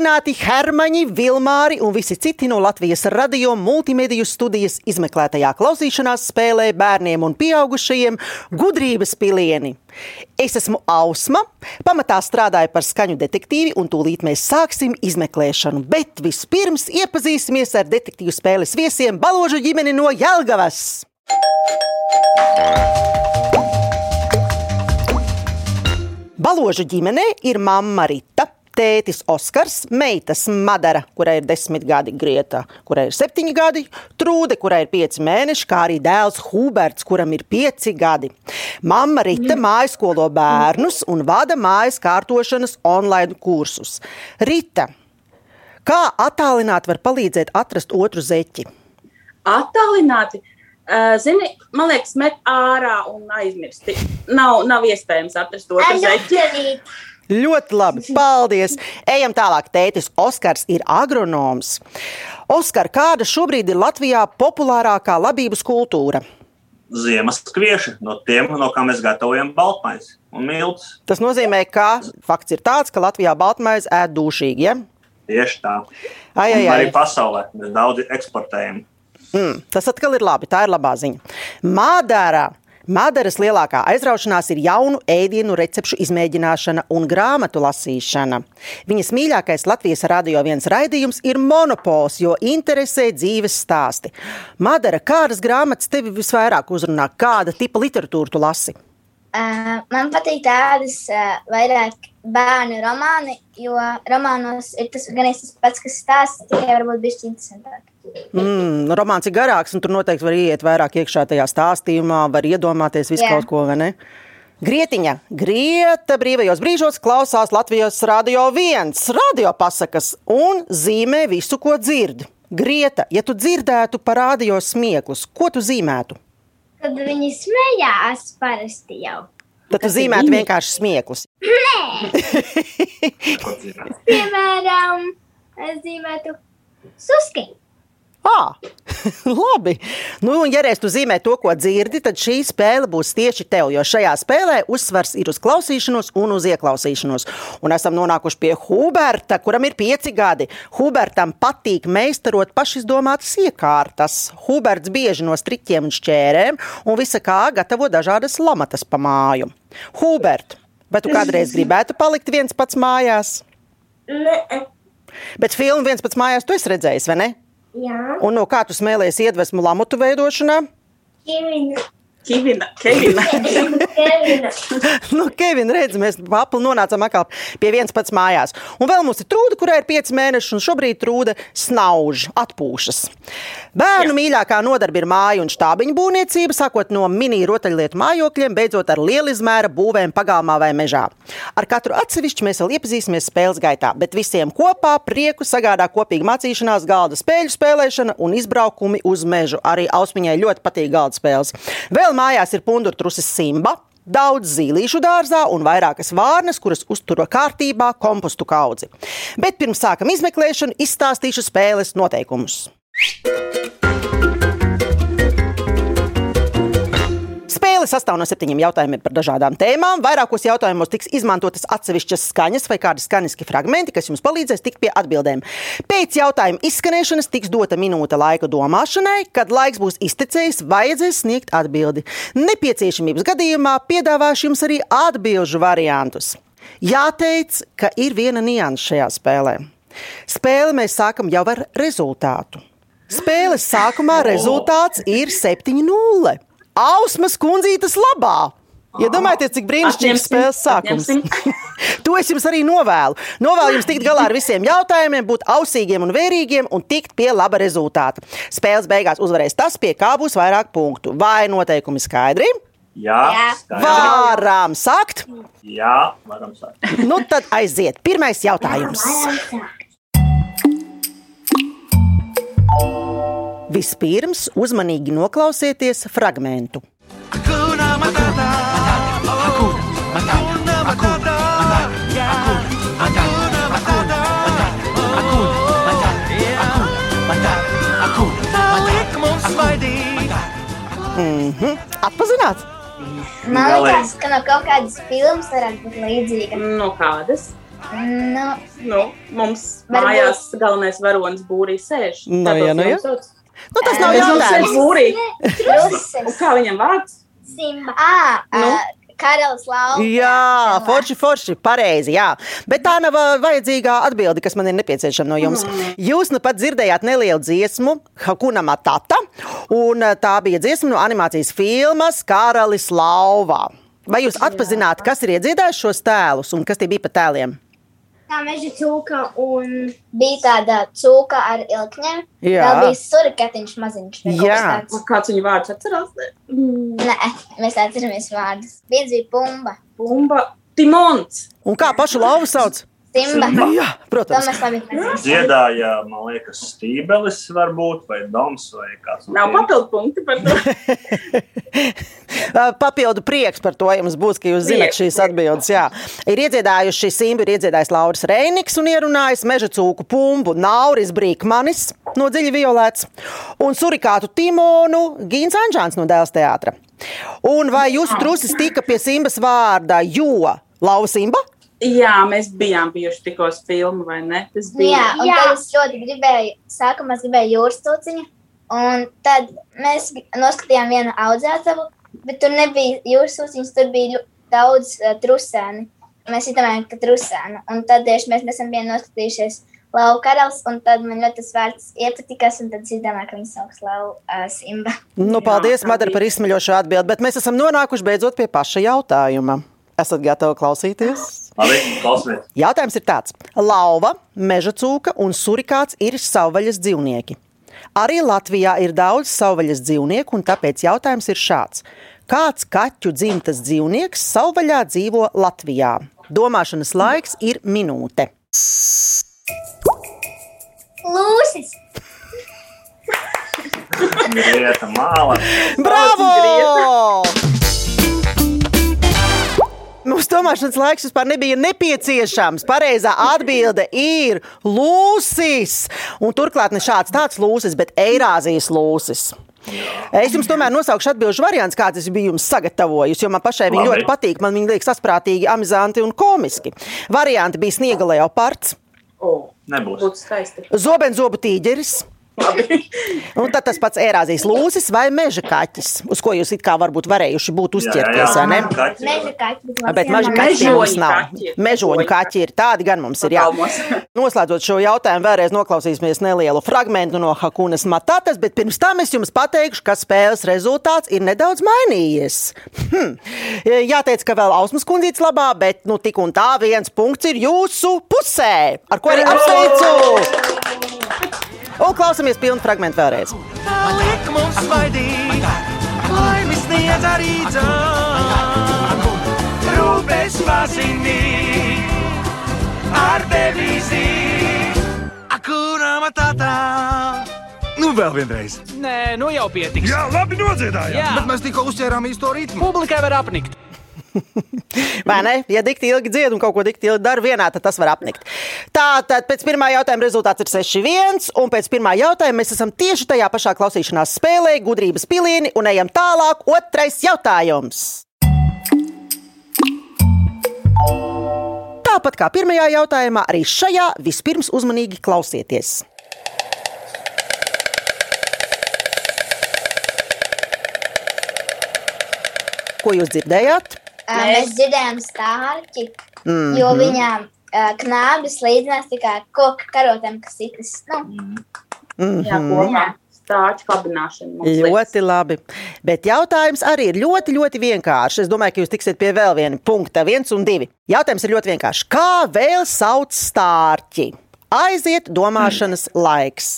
Sveicināti Hermaņi, Vilmāri un visi citi no Latvijas radio multimediju studijas izmeklētajā klausīšanās spēlē bērniem un pieaugušajiem gudrības pilieni. Es esmu Ausma, pamatā strādāju par skaņu detektīvi, un tūlīt mēs sāksim izmeklēšanu. Bet vispirms iepazīsimies ar detektīvu spēles viesiem Baložu ģimeni no Jelgavas. Baložu ģimenē ir mamma Rita, tētis Oskars, meitas Madara, kurai ir desmit gadi, Grieta, kurai ir septiņi gadi, Trūde, kurai ir pieci mēneši, kā arī dēls Huberts, kuram ir pieci gadi. Mamma Rita mājas skolo bērnus un vada mājas kārtošanas online kursus. Rita, kā attālināt var palīdzēt atrast otru zeķi? Attālināti. Uh, zini, man liekas, met ārā un aizmirsti. Nav, nav iespējams atrast otru zeķi. Ļoti labi, paldies. Ejam tālāk. Tētis Oskars ir agronoms. Oskar, kāda šobrīd ir Latvijā populārākā labības kultūra? Ziemas kvieši, no tiem, no kā mēs gatavojam baltmaizi un miltus. Tas nozīmē, ka fakts ir tāds, ka Latvijā baltmaizi ēd dūšīgi. Ja? Tieši tā. Ai, ai, ai. Arī pasaulē mēs daudz eksportējam. Mm, tas atkal ir labi. Tā ir labā ziņa. Mādārā. Mādaras lielākā aizraušanās ir jaunu ēdienu recepšu izmēģināšana un grāmatu lasīšana. Viņas mīļākais Latvijas radio viens raidījums ir monopols, jo interesē dzīves stāsti. Madara, kādas grāmatas tevi visvairāk uzrunā? Kāda tipa literatūru tu lasi? Uh, man patīk tādas uh, vairāk bērnu romāni, jo romānos ir tas gan tas pats, kas stāsta, tikai varbūt bišķi interesantāk. Mm, romāns ir garāks, un tur noteikti var iet vairāk iekšā tajā stāstījumā, var iedomāties visu Jā. kaut ko, vai ne? Grietiņa, Grieta brīvajos brīžos klausās Latvijas radio viens radio pasakas un zīmē visu, ko dzird. Grieta, ja tu dzirdētu par radio smieklus, ko tu zīmētu? Tad viņi smējās parasti jau. Tad tu zīmētu viņi? vienkārši smieklus. Piemēram, es zīmētu suski. Ah, labi. Nu, un, ja reiz tu zīmē to, ko dzirdi, tad šī spēle būs tieši tev. Jo šajā spēlē uzsvars ir uz klausīšanos un uz ieklausīšanos. Un esam nonākuši pie Huberta, kuram ir pieci gadi. Hubertam patīk meistarot pašizdomātas iekārtas. Huberts bieži no striķiem un šķērēm un visa kā gatavo dažādas lamatas pa māju. Hubert, vai tu kādreiz gribētu palikt viens pats mājās? Nē, Bet filmu viens pats mājās tu esi redzējis, vai ne? Jā, Un no kā tu smēlies iedvesmu lamutu veidošanā? Kevina. Kevina, Kevina. Kevina. Nu, Kevin, redz, mēs papli nonācām atkal pie viens pats mājās. Un vēl mums ir trūde, kurai ir pieci mēneši, un šobrīd trūde snauž, atpūšas. Bērnu mīļākā nodarbe ir māju un štābiņu būvniecība, sākot no mini rotaļlietu mājokļiem, beidzot ar lielizmēra būvēm pagalmā vai mežā. Ar katru atsevišķi mēs vēl iepazīsimies spēles gaitā, bet visiem kopā prieku sagādā kopīga mācīšanās, galda spēļu spēlēšana un izbraukumi uz mežu. Arī Ausmiņai ļoti patīk galda spēles. Vēl mājās ir pundurtrusis Simba. Daudz zīlīšu dārzā un vairākas vārnas, kuras uztur kārtībā kompostu kaudzi. Bet pirms sākam izmeklēšanu, izstāstīšu spēles noteikumus. Spēle sastāv no septiņiem jautājumiem par dažādām tēmām. Vairākos jautājumos tiks izmantotas atsevišķas skaņas vai kādi skaņiski fragmenti, kas jums palīdzēs tikt pie atbildēm. Pēc jautājuma izskanēšanas tiks dota minūte laika domāšanai, kad laiks būs iztecējis, vajadzēs sniegt atbildi. Nepieciešamības gadījumā piedāvāšu jums arī atbildžu variantus. Jāteic, ka ir viena nianse šajā spēlē. Spēli mēs sākam jau ar rezultātu. Spēles sākumā rezultāts ir 7-0. Ausmas kundzītes labā. Iedomājieties, cik brīnišķīgs spēles sākums. to es jums arī novēlu. Novēlu jums tikt galā ar visiem jautājumiem, būt ausīgiem un vērīgiem un tikt pie laba rezultāta. Spēles beigās uzvarēs tas, pie kā būs vairāk punktu. Vai noteikumi skaidri? Jā, Jā. skaidrs. Varam sakt! Jā, varam sākt. Nu tad aiziet. Pirmais jautājums. Vispirms uzmanīgi noklausieties mums svaidīt. Mhm. Atpazināt? Man liekas, ka no kaut kādas filmas varētu būt līdzīga. No kādas? Nu, Nu, mums Varbūt- mājās galvenais varonis būrī sēž. Ja, nu, ja. viņam sauc. Nu, tas nav Mēs mums sēž jautājums. Un trusis. kā viņam vārds? Simba. Ā, Nu? ā, Karalis Lauka. Jā, forši, forši, pareizi. Jā. Bet tā nav ā, vajadzīgā atbilde, kas man ir nepieciešama no jums. Jūs nu pat dzirdējāt nelielu dziesmu, Hakuna Matata, un tā bija dziesma no animācijas filmas Karalis Lauvā. Vai jūs atpazināt, kas ir iedziedājis šos tēlus un kas tie bija pa tēliem? Tā meža cūka un bija tāda cūka ar ilkņiem. Jā. Vēl bija surikatiņš maziņš. Jā. Kāds viņa vārds atcerās? Nē, mēs atceramies vārdus. Viens bija pumba. Bumba Timons. Un kā pašu lauvu sauc? Simba. Jā, To protams. atceramies. Dziedāja, man liekas, Stībelis varbūt, vai Doms, vai kāds Nav papildu punkti par to. Papildu prieks par to jums būs, ka jūs zināt Prieks, šīs atbildes. Jā. Ir iedziedājuši Simbu, ir iedziedājis Lauris Reiniks un ierunājis meža cūku pumbu Nauris Brīkmanis no dziļi violēts un surikātu Timonu Gīns Anžāns no Dēls teātra. Un vai jūsu trusis tika pie Simbas vārda, jo Lauva Simba? Jā, mēs bijām bijuši tikko uz filmu, vai ne? Tas Nu Jā, bija. un tad es ļoti gribēju, sākumā es gribēju jūras tūciņu, un tad mēs noskatījām vienu audzētavu, bet tur nebija jūras tūciņas, tur bija daudz uh, trusēni. Mēs izdomājām, ka trusēnu, un tad tieši mēs nesam vienu noskatījušies Lauka karalis, un tad man ļoti tas vārds iepatikās, un tad es izdomāju, ka viņas sauks Lauka uh, Simba. Nu, paldies, Madara, bija. par izsmeļošo atbildi, bet mēs esam nonākuši beidzot pie paša jautājuma. Esat gatavi klausīties? Labi. Jautājums ir tāds: Lauva, meža cūka un surikāts ir savvaļas dzīvnieki. Arī Latvijā ir daudz savvaļas dzīvnieku, un tāpēc jautājums ir šāds. Kāds kaķu dzimtas dzīvnieks savvaļā dzīvo Latvijā? Domāšanas laiks ir minūte. Lūsis! Grieta māla. Bravo! Mums domāšanas laiks vispār nebija nepieciešams. Pareizā atbilde ir lūsis. Un turklāt ne šāds tāds lūsis, bet Eirāzijas lūsis. Es jums tomēr nosaukšu atbildžu variants, kāds es biju jums sagatavojis, jo man pašai viņi Labi. ļoti patīk. Man viņi liekas saprātīgi, amizanti un komiski. Varianti bija sniega leopards, O, Oh. Nebūs. būtu skaisti. zobenzobu tīģeris. Labi. Un tad tas pats Eirāzijas lūsis vai meža kaķis, uz ko jūs it kā varbūt varējuši būt uzķerties, vai ne? Kaķi, Meža kaķis. Bet Mežoņu kaķi mums nav. kaķi. Mežoņu kaķi ir tādi, gan mums ir. Jā. Noslēdzot šo jautājumu, vēlreiz noklausīsimies nelielu fragment no Hakunas Matatas, bet pirms tam es jums pateikšu, ka spēles rezultāts ir nedaudz mainījies. Hm. Jāteic, ka vēl Ausmas kundzītes labā, bet nu tik un tā viens punkts ir jūsu pusē, ar ko arī apsveicu! Un klausamies pilnu fragment vēlreiz. Liek mums svaidīt, laimi sniedz arī dzēn. Rūpes pazinīt, ar devīzi. Akūna matata. Nu, vēl vienreiz. Nē, nu jau pietiks. Jā, labi nodziedājām. Jā. Bet mēs tikko uzķērām īsto ritmu. Publikai var apnikt. Vai ne? Ja dikti ilgi dzied un kaut ko dikti ilgi dara vienā, tad tas var apnikt. Tā tad pēc pirmā jautājuma rezultāts ir 6-1, un pēc pirmā jautājuma mēs esam tieši tajā pašā klausīšanās spēlē, gudrības pilieni, un ejam tālāk. Otrais jautājums. Tāpat kā pirmajā jautājumā, arī šajā vispirms uzmanīgi klausieties. Ko jūs dzirdējāt? Uh, mēs dzirdējām stārķi, mm -hmm. jo viņām uh, knābis līdzinās tikai koku karotēm, kas ikas. Nu, Jā, kopā. Stāču kabināšana. mums liekas. Ļoti labi. Bet jautājums arī ir ļoti, ļoti vienkāršs. Es domāju, ka jūs tiksiet pie vēl viena punkta, viens un divi. Jautājums ir ļoti vienkāršs. Kā vēl sauc stārķi? Aiziet domāšanas laiks.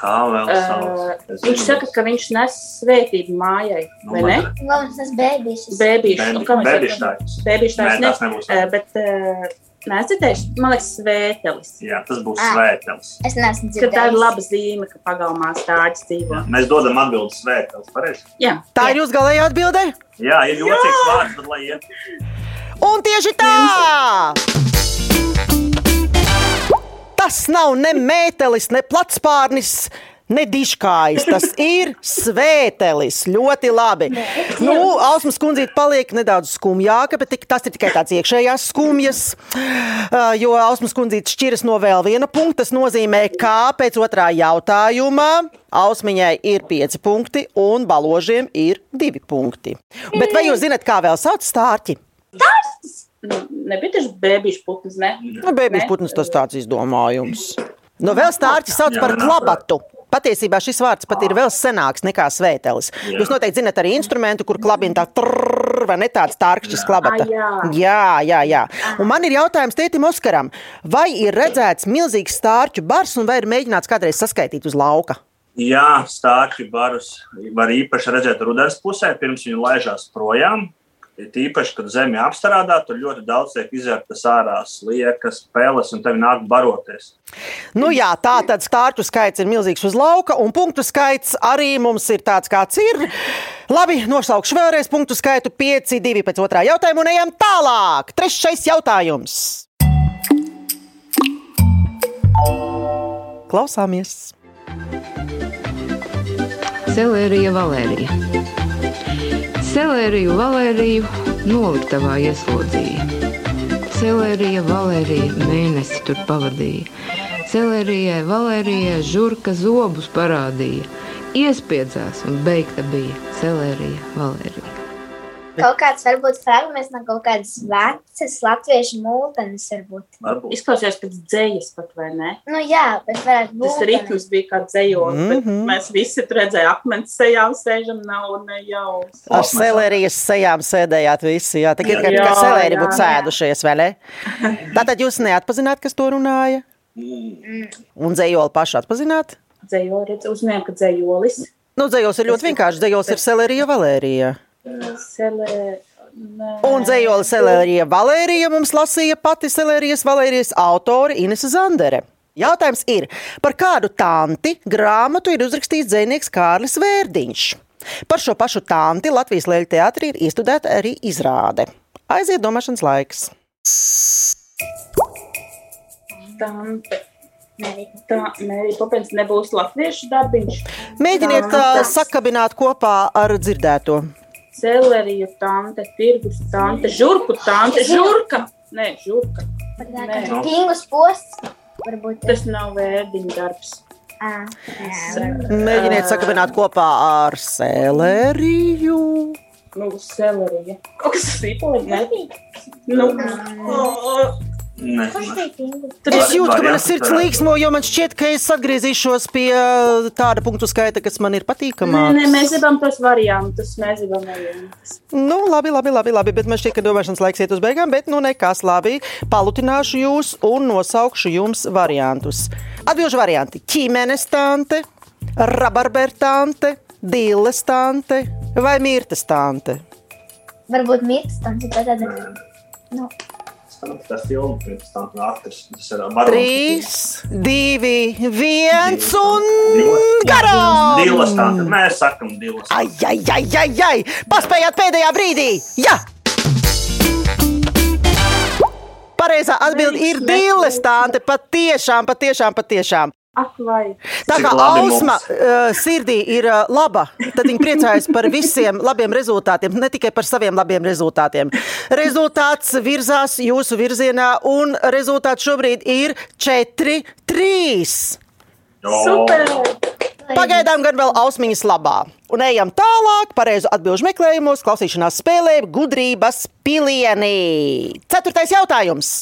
Kā vēl Uh, sauc? Es viņš saka, ka viņš nes svētību mājai, Nu, vai ne? galvenais tas bēbīšs. Bēbišu sakām? tāds. Bēbišu Nē, tas ne. nebūs. Uh, Bet uh, neesat dzirdējuši, man liekas, svētelis. Jā, tas būs Ah. svētels. Es neesmu Ka tā ir dzirdējis. laba zīme, ka pagalmā stāģis dzīvo. Mēs dodam atbildi svētels. Pareizi? Jā, Tā ir jūsu galējā atbilde? Jā, ir jocīgs vārds, tad lai iet. Un tieši tā! Tas nav ne mētelis, ne platspārnis. Nediškājs, tas ir svētelis. Ļoti labi. Nu, Ausmas kundzīt paliek nedaudz skumjāka, bet tik, tas ir tikai tāds iekšējās skumjas, jo Ausmas kundzīt šķiras no vēl viena punkta. Tas nozīmē, ka pēc otrā jautājuma Ausmiņai ir pieci punkti un baložiem ir divi punkti. Bet vai jūs zinat, kā vēl sauc stārķi? Nu, nebija tas bēbīšu putns, ne? Nu, Bēbīs putns tas tāds izdomājums. Nu, vēl stārķi sauc par klabatu. Patiesībā šis vārds pat ir vēl senāks nekā svētelis. Jūs noteikti zinat arī instrumentu, kur klabina tā trrr, vai ne tāds tārkšķis klabata. Jā. jā, jā, jā. Un man ir jautājums tētim Oskaram, vai ir redzēts milzīgs stārķu bars un vai ir mēģināts kādreiz saskaitīt uz lauka? Jā, stāķi barus var īpaši redzēt rudens pusē, pirms viņi laižās projām. Ir tīpaši, kad zemi apstrādā, tur ļoti daudz tiek izvērtas ārā sliekas, peles, un tev nāk baroties. Nu jā, tā tad stārķu skaits ir milzīgs uz lauka, un punktu skaits arī mums ir tāds, kāds ir. Labi, nosaukšu vēlreiz punktu skaitu 5, 2 pēc otrā jautājuma un ejam tālāk. Trešais jautājums. Klausāmies! Celērija Valērija. Celēriju Valēriju noliktavā ieslodzīja. Celērija Valērija mēnesi tur pavadīja. Celērijai Valērijai žurka zobus parādīja. Iespiedzās un beigta bija Celērija Valērija. Kaut kāds varbūt fragments no kaut kādas vecas latviešu mūtenes varbūt. Varbūt. Izklausījās pēc dzējas pat, vai ne? Nu jā, bet varētu būt. Tas ritms bija kā dzējot, mm Mhm. -hmm. mēs visi tur redzējām akmens sejā un sēžam nav ne jau. Ar selērijas sejām sēdējāt visi. Jā, tā ir kā selēri jā. būtu sēdušies, vai ne? Tātad jūs neatpazināt, kas to runāja? Un dzējoli paši atpazināt? Dzējot, redz, uzņēma, ka dzējolis. Nu, dzējos ir ļoti vienkārši. Dzējos ir selērija valērija. Selē. Un dzējoli Selērija Valērija mums lasīja pati Selērijas Valērijas autore Inese Zandere. Jautājums ir, par kādu tanti grāmatu ir uzrakstījis dzinieks Kārlis Vērdiņš. Par šo pašu tanti Latvijas Lielajā teātrī ir iestudēta arī izrāde. Aiziet domāšanas laiks. Tante. Tā, nē, Popens nebūs latviešu darbiņš. Mēģiniet tas- sakabināt kopā ar dzirdēto. Celeriju tante, tirgus tante, žurku tante, žurka. Nē, žurka. Nē. Pingus posts. Varbūt Tas nav vērdiņa darbs. Ā, jā. Mēģiniet sakabināt kopā ar Selēriju. Nu, selerija. Kaut kas sīpoli, ne? Nu, pingus? Es jūtu, ka mana sirds līksmo, jo man šķiet, ka es atgriezīšos pie uh, tāda punktu skaita, kas man ir Nē, patīkamāks. nē, mēs gribam tos variantus. Mēs gribam variantus. Nu, labi, labi, labi, labi, bet man šķiet, ka domāšanas laiks iet uz beigām, bet nu nekas labi. Palutināšu jūs un nosaukšu jums variantus. Atbilžu varianti - ķīmenes tante, rabarbertante, dīles tante vai mirtas tante. Varbūt mītas tam ir tāda. Nu, Tas filmu pirms tam aktris. Tas ir barons. Trīs, divi, viens un Divas. garām! Divas tādas. Mēs sakam divas. Ai, ai, ai, ai, ai! Paspējāt pēdējā brīdī! Jā! Pareizā atbilde ir dīles tante. Patiešām, patiešām, patiešām. Ak, vai. Tā kā Ausma uh, sirdī ir uh, laba, tad viņa priecājas par visiem labiem rezultātiem, ne tikai par saviem labiem rezultātiem. Rezultāts virzās jūsu virzienā, un rezultāts šobrīd ir 4-3. Super! Pagaidām gan vēl ausmiņas labā. Un ejam tālāk, pareizo atbildžu meklējumos, klausīšanās spēlē, gudrības pilienī. Ceturtais jautājums.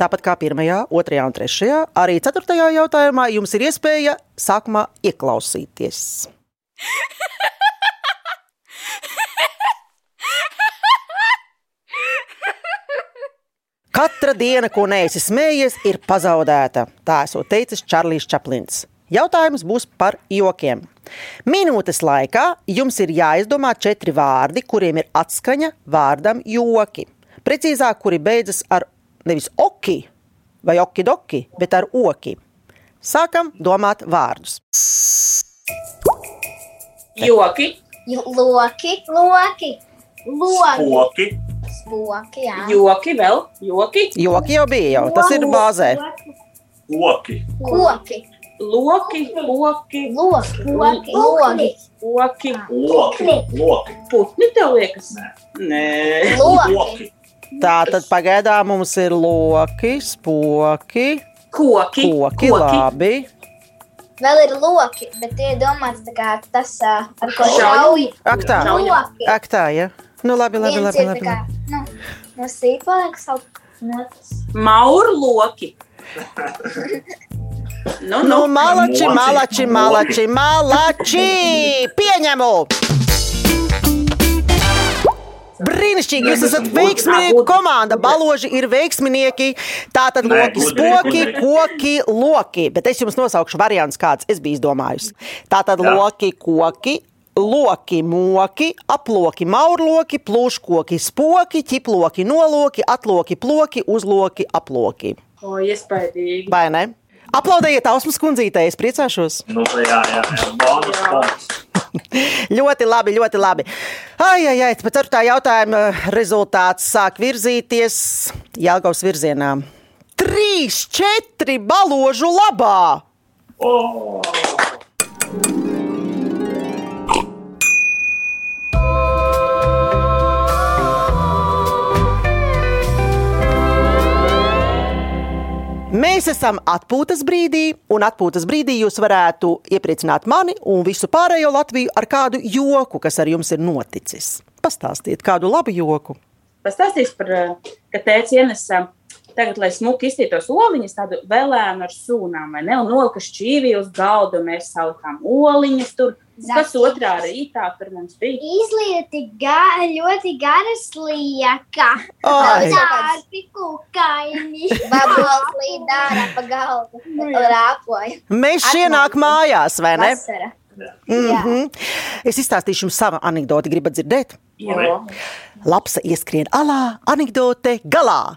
Tāpat kā pirmajā, otrajā un trešajā, arī ceturtajā jautājumā jums ir iespēja sākumā ieklausīties. Katra diena, ko neesi smējies, ir pazaudēta. Tā esot teicis Čārlis Čaplins. Jautājums būs par jokiem. Minūtes laikā jums ir jāizdomā četri vārdi, kuriem ir atskaņa vārdam joki. Precīzāk, kuri beidzas ar nevis oki vai okidoki, bet ar oki. Sākam domāt vārdus. Joki, jo- loki, loki, loki. Koki. Spoki, jā. joki vēl, joki. Joki jau bija, jau tas ir bāzē. Koki. Koki. Loki, koki, Loki. Loki. Logi. koki. Loki. Loki. Putni tev liekas? Nē. Nē. Loki. Koki. Tā tad pagaidām mums ir loki, spoki, Koki. koki, labi. Vēl ir loki, bet tie ir domāts tā kā tas, ar ko Šauj. Ak tā, ak tā, ja. Nu labi, labi, labi. labi, kā, labi. nu, no sīpola, kas sauc. No tas. Mauru loki. Nu, Nu, nu. malači, Moci, malači, malači, malači! Pieņemu! Brīnišķīgi, jūs esat veiksminieki komanda. Baloži ir veiksminieki. Tātad loki, spoki, koki, loki. Bet es jums nosaukšu variants, kāds es biju izdomājusi. Tātad Jā. loki, koki. Loki, moki, aploki, maurloki, plūškoki, spoki, ķiploki, noloki, atloki, ploki, uzloki, aploki. O, iespaidīgi. Vai ne? Aplaudējiet Ausmas kundzītei, es priecāšos. Nu, tā jā, jā, jā. Bonus punkts. Ļoti labi, ļoti labi. Ai, ai, ai, pēc tā jautājuma rezultāts sāk virzīties Jālgaus virzienā. Trīs, četri baložu labā! Oh. Mēs esam atpūtas brīdī, un atpūtas brīdī jūs varētu iepriecināt mani un visu pārējo Latviju ar kādu joku, kas ar jums ir noticis. Pastāstiet kādu labu joku. Pastāstīs par, eh, ka tēvs ienesa tagad, lai smuki iztītos oliņas, tādu vēlēnu ar sūnām, vai ne? Un nolika šķīvi uz galda, un mēs saukām oliņas tur. Kas otrā rītā tur mums bija? Izlieti ga, ļoti gara slieka. Ai. Tādi kukaini. Babols līd ārā pa galdu. Rāpoja. Mēs šienāk mājās, vai ne? Vasara. Mm -hmm. Es izstāstīšu jums savu anekdoti, gribat dzirdēt? Jo. Lapsa ieskrien alā, anekdote galā.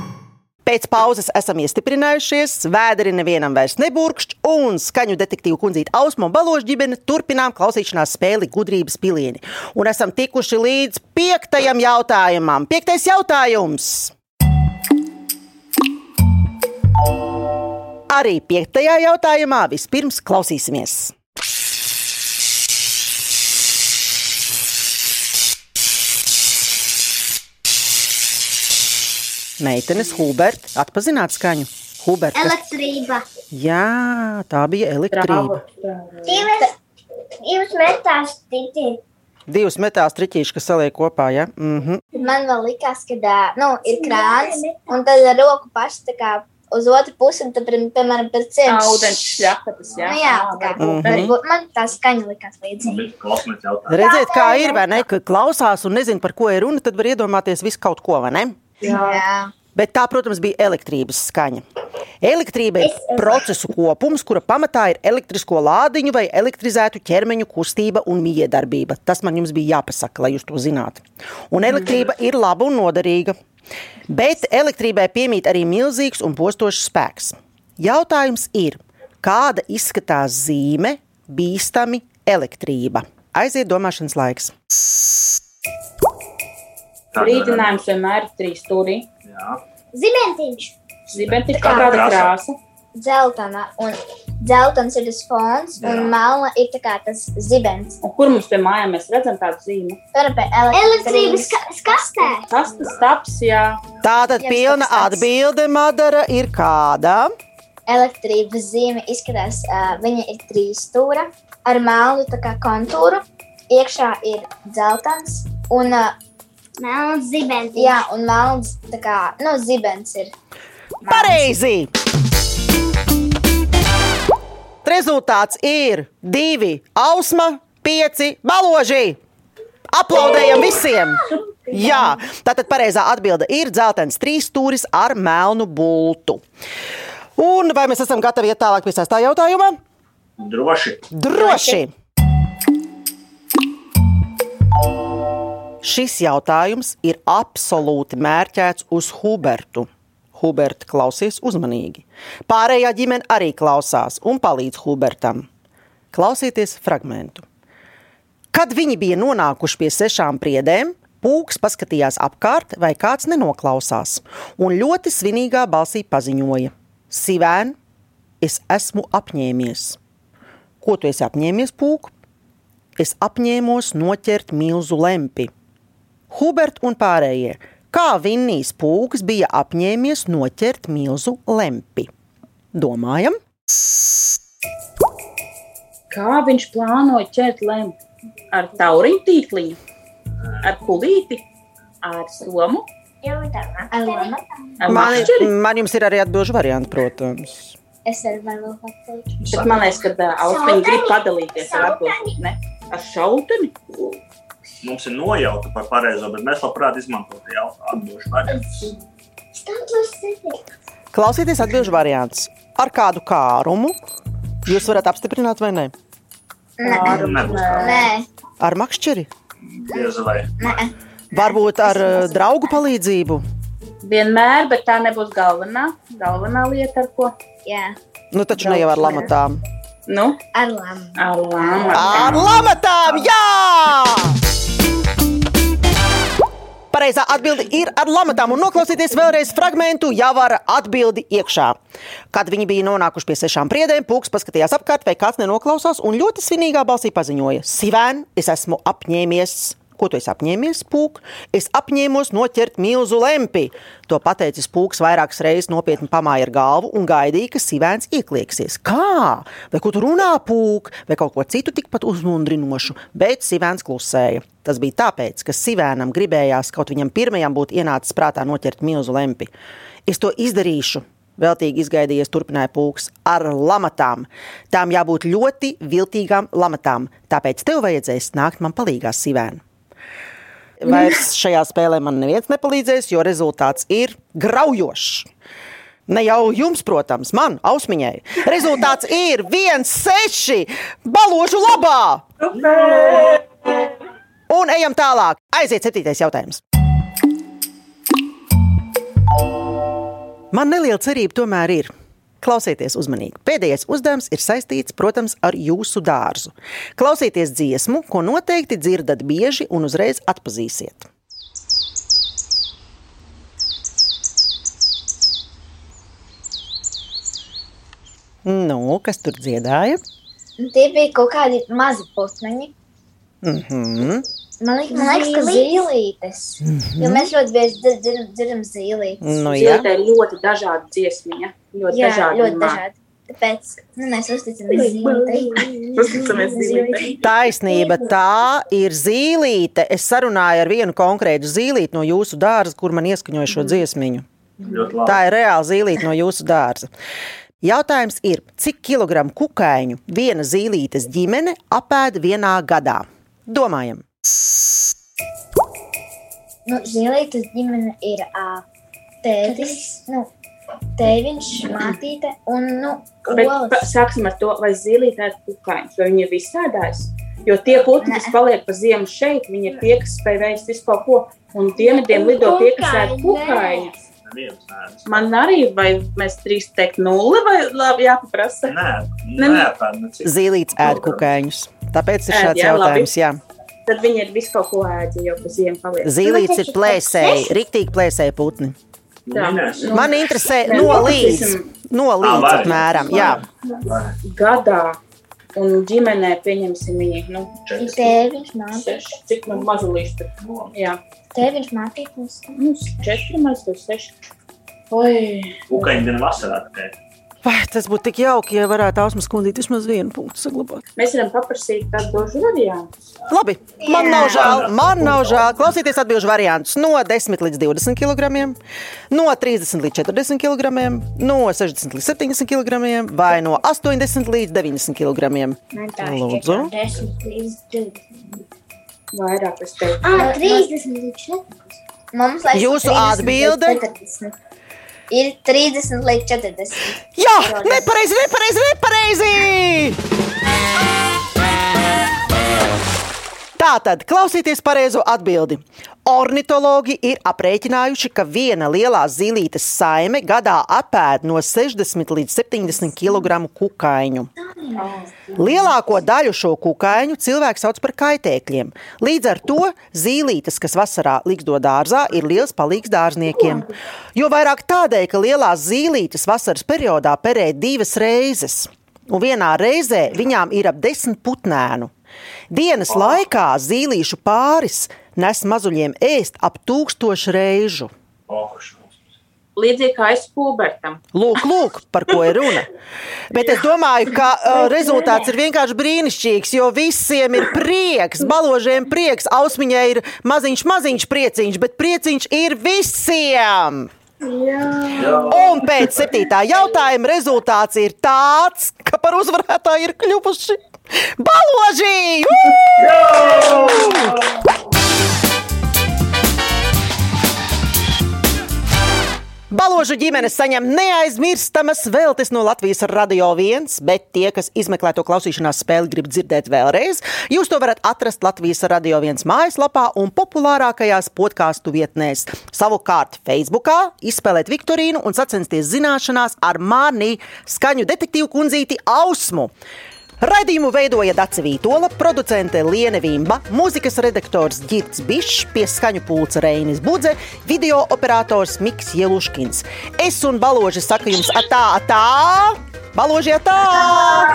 Pēc pauzes esam iestiprinājušies, vēderi nevienam vairs neburkšķ, un skaņu detektīvu kundzīte Ausma un Baloža ģimene turpinām klausīšanās spēli gudrības pilieni. Un esam tikuši līdz piektajam jautājumam. Piektais jautājums! Arī piektajā jautājumā vispirms klausīsimies. Meitenes, Huberta, atpazināt skaņu. Huberta, Elektrība. jā, tā bija elektrība. Divas, divas metās titi. Divas metās triķīšas, kas saliek kopā. Ja? Mm -hmm. Man vēl likās, ka ā, nu, ir krāns, un tad ar roku pašu tā kā uz otru pusi, un tad, pie- piemēram, pēc ciemos. Ūdens šļakatas, jā. Nu, jā, tā kā, Mhm. varbūt man tā skaņa likās līdzīga. Redziet, kā ir, vai ne? Klausās un nezina, par ko ir runa, tad var iedomāties visu kaut ko, vai ne? Jā. Bet tā, protams, bija elektrības skaņa. Elektrība ir procesu kopums, kura pamatā ir elektrisko lādiņu vai elektrizētu ķermeņu kustība un miedarbība. Tas man jums bija jāpasaka, lai jūs to zinātu. Un elektrība ir laba un noderīga. Bet elektrībai piemīt arī milzīgs un postošs spēks. Jautājums ir, kāda izskatās zīme bīstami elektrība? Aiziet domāšanas laiks. Brīdinājums vienmēr ir trīs stūrī. Jā. Zibentiņš. Zibentiņš kā kā kāda krāsa. krāsa. Dzeltena, un dzeltens ir tas fons, Jā. un melna ir tā kā tas zibens. Un kur mums pie mājām mēs redzam tādu zīmi? Elektrības ka- skastē. Tas tas taps, jā. Tātad pilna atbilde, Madara, ir kāda? Elektrības zīme izskatās, uh, viņa ir trīs stūra ar melnu tā kā kontūru. Iekšā ir dzeltens, un, uh, Melns zibentiņš. jā, un melns tā kā, nu, zibens ir. melns. Pareizi! Rezultāts ir divi ausma, pieci baloži. Aplaudējam visiem! Jā, tātad pareizā atbilde ir dzeltens trīs stūris ar melnu bultu. Un vai mēs esam gatavi iet tālāk pie sestā jautājuma? Droši. Droši! Šis jautājums ir absolūti mērķēts uz Hubertu. Huberta klausies uzmanīgi. Pārējā ģimene arī klausās un palīdz Hubertam. Klausieties fragmentu. Kad viņi bija nonākuši pie sešām priedēm, pūks paskatījās apkārt, vai kāds nenoklausās, un ļoti svinīgā balsī paziņoja: Sivēn, es esmu apņēmies. Ko tu esi apņēmies, pūk? Es apņēmos noķert milzu lempi. Hubert un pārējie, kā Vinnijs pūks bija apņēmies noķert milzu lempi. Domājam, Kā viņš plānoja ķert lempu? Ar tauriņu tīkliņu, ar pulīti, ar somu, man, man jums ir arī atbildžu varianti, protams. Es arī varu pateikt. Bet man liekas, ka ā, Austriņa grib padalīties ar atbildību. Ar šauteni? Mums ir nojauta par pareizo, bet mēs labprāt izmantotu jau atbildību variantus. Klausieties atbildžu variants. Ar kādu kārumu jūs varat apstiprināt vai nē? Tā. Nē, Ar makšķeri? Vai. Varbūt ar uh, draugu palīdzību? Vienmēr, bet tā nebūs galvenā, galvenā lieta, ar ko. jā, Nu, taču ne jau ar lamatām. Nu, ar lāmu. Ar lamatām, jā! Pareizā atbilde ir ar lamatām, un noklausieties vēlreiz fragment, jau ar atbildi iekšā. Kad viņi bija nonākuši pie sešām priedēm, pūks paskatījās apkārt, vai kāds nenoklausās, un ļoti svinīgā balsī paziņoja: Sivēn, es esmu apņēmies! Ko tu apņēmies, pūk? Es apņēmos noķert milzu lempi. To pateicis pūks vairākas reizes nopietni pamāja ar galvu un gaidīja, ka sivēns ieklieksies. Kā? Vai ko tu runā, pūk? Vai kaut ko citu tikpat uzmundrinošu? Bet sivēns klusēja. Tas bija tāpēc, ka sivēnam gribējās kaut viņam pirmajam būt ienācis prātā noķert milzu lempi. Es to izdarīšu. Veltīgi izgaidījies, turpināja pūks ar lamatām. Tām jābūt ļoti viltīgām lamatām, tāpēc tev vajadzēs nākt man palīdzīgā sivēnam. Vairs šajā spēlē man neviens nepalīdzēs, jo rezultāts ir graujošs. Ne jau jums, protams, man, ausmiņai. Rezultāts ir 1-6 balāžu labā. Un ejam tālāk. Aiziet, septītais jautājums. Man neliela cerība tomēr ir. Klausieties uzmanīgi. Pēdējais uzdevums ir saistīts, protams, ar jūsu dārzu. Klausieties dziesmu, ko noteikti dzirdat bieži un uzreiz atpazīsiet. Nu, kas tur dziedāja? Tie bija kaut kādi mazi putniņi. Mhm. Man liekas, man liekas ka zīlītes. Jo mēs ļoti bieži dzir- dzirdam, zīlītes. Nu, jā. Zīlītē ir ļoti dažādi dziesmiņa. Ļoti Jā, dažādi. ļoti dažādi. Tāpēc nu, mēs uzticamies zīlītei. Taisnība, tā ir zīlīte. Es sarunāju ar vienu konkrētu zīlīti no jūsu dārza, kur man ieskaņoja šo dziesmiņu. Ļoti labi. Tā ir reāla zīlīte no jūsu dārza. Jautājums ir, cik kilogramu kukaiņu viena zīlītes ģimene apēda vienā gadā? Domājam, Nu, zīlītes ģimene ir ā, tētis, nu, tēviņš, mātīte un, nu, Bet sāksim ar to, vai zīlītē ir kukaiņš, vai viņi ir visādājis. Jo tie putni, kas Nē. paliek pa ziemu šeit, viņi ir tie, kas spēj veist visu kaut ko. Un dienvidiem lido tie, kas ēd kukaiņus. Man arī, vai mēs drīkst teikt nulli, vai labi jāpaprasa? Nē, Ne- nē, tā necik. zīlītes ēd kukaiņus. Tāpēc ir Ēd, šāds jā, labi. jautājums. Jā. Tad viņi ir visu kaut ko ēdzi, jo pa ziemu paliek. Zīlītes ir plēsēji, riktīgi plēsēji putni. Nu, Man interesē Mēs no līdz, paprasīsim. no Ā, līdz vai. apmēram. Jā. gadā. Un ģimenē pieņemsim viņu, nu. Tēviņš, seši, cik nu mazulīši tur. Jā, tēviņš, mātīte. un s- nu, četri maz, tur seši. Oi, Ukaņi gan vasarā tikai. Vai tas būtu tik jauki, ja varētu ausmas kundīt vismaz vienu punktu saglabāt? mēs varam paprasīt tādu dožu variantu. Labi, man nav žēl, man nav žēl. Klausieties atbildžu variantus no 10 līdz 20 kg, no 30 līdz 40 kg, no 60 līdz 70 kg vai no 80 līdz 90 kg. Lūdzu. šķiet, 10 līdz 20. Vairāk es teiktu. Ah, 30 līdz 40. Mums Jūsu 30 līdz atbilde? 40. Ir 30 līdz 40. Jā, nepareizi, nepareizi, nepareizi! Tātad, klausieties pareizo atbildi. Ornitologi ir aprēķinājuši, ka viena lielā zīlītes saime gadā apēd no 60 līdz 70 kg kukaiņu. Lielāko daļu šo kukaiņu cilvēks sauc par kaitēkļiem. Līdz ar to zīlītes, kas vasarā liksto dārzā, ir liels palīgs dārzniekiem. Jo vairāk tādēļ, ka lielās zīlītes vasaras periodā perē divas reizes, un vienā reizē viņām ir ap desmit putnēnu. Dienas laikā zīlīšu pāris nes mazuļiem ēst ap tūkstošu reižu. Oh, Līdzīgi kā es pubertam. Lūk, lūk, par ko ir runa. Bet es domāju, ka uh, rezultāts ir vienkārši brīnišķīgs, jo visiem ir prieks, baložiem prieks, ausmiņai ir maziņš, maziņš prieciņš, bet prieciņš ir visiem! Un pēc septītā jautājuma rezultāts ir tāds, ka par uzvarētāju ir kļuvuši baloži! Baložu ģimenes saņem neaizmirstamas veltes no Latvijas radio viens, bet tie, kas izmeklē to klausīšanās spēli, grib dzirdēt vēlreiz, jūs to varat atrast Latvijas radio viens mājaslapā un populārākajās podkāstu vietnēs. Savukārt, Facebookā izspēlēt Viktorīnu un sacensties zināšanās ar mani skaņu detektīvu kundzīti Ausmu. Raidījumu veidoja Dace Vītola, producente Liene Vimba, mūzikas redaktors Girts Bišs, pieskaņu pulca Reinis Budze, video operators Miks Jeluškins. Es un Baloži saka jums atā, atā! Baloži atā!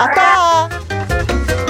atā!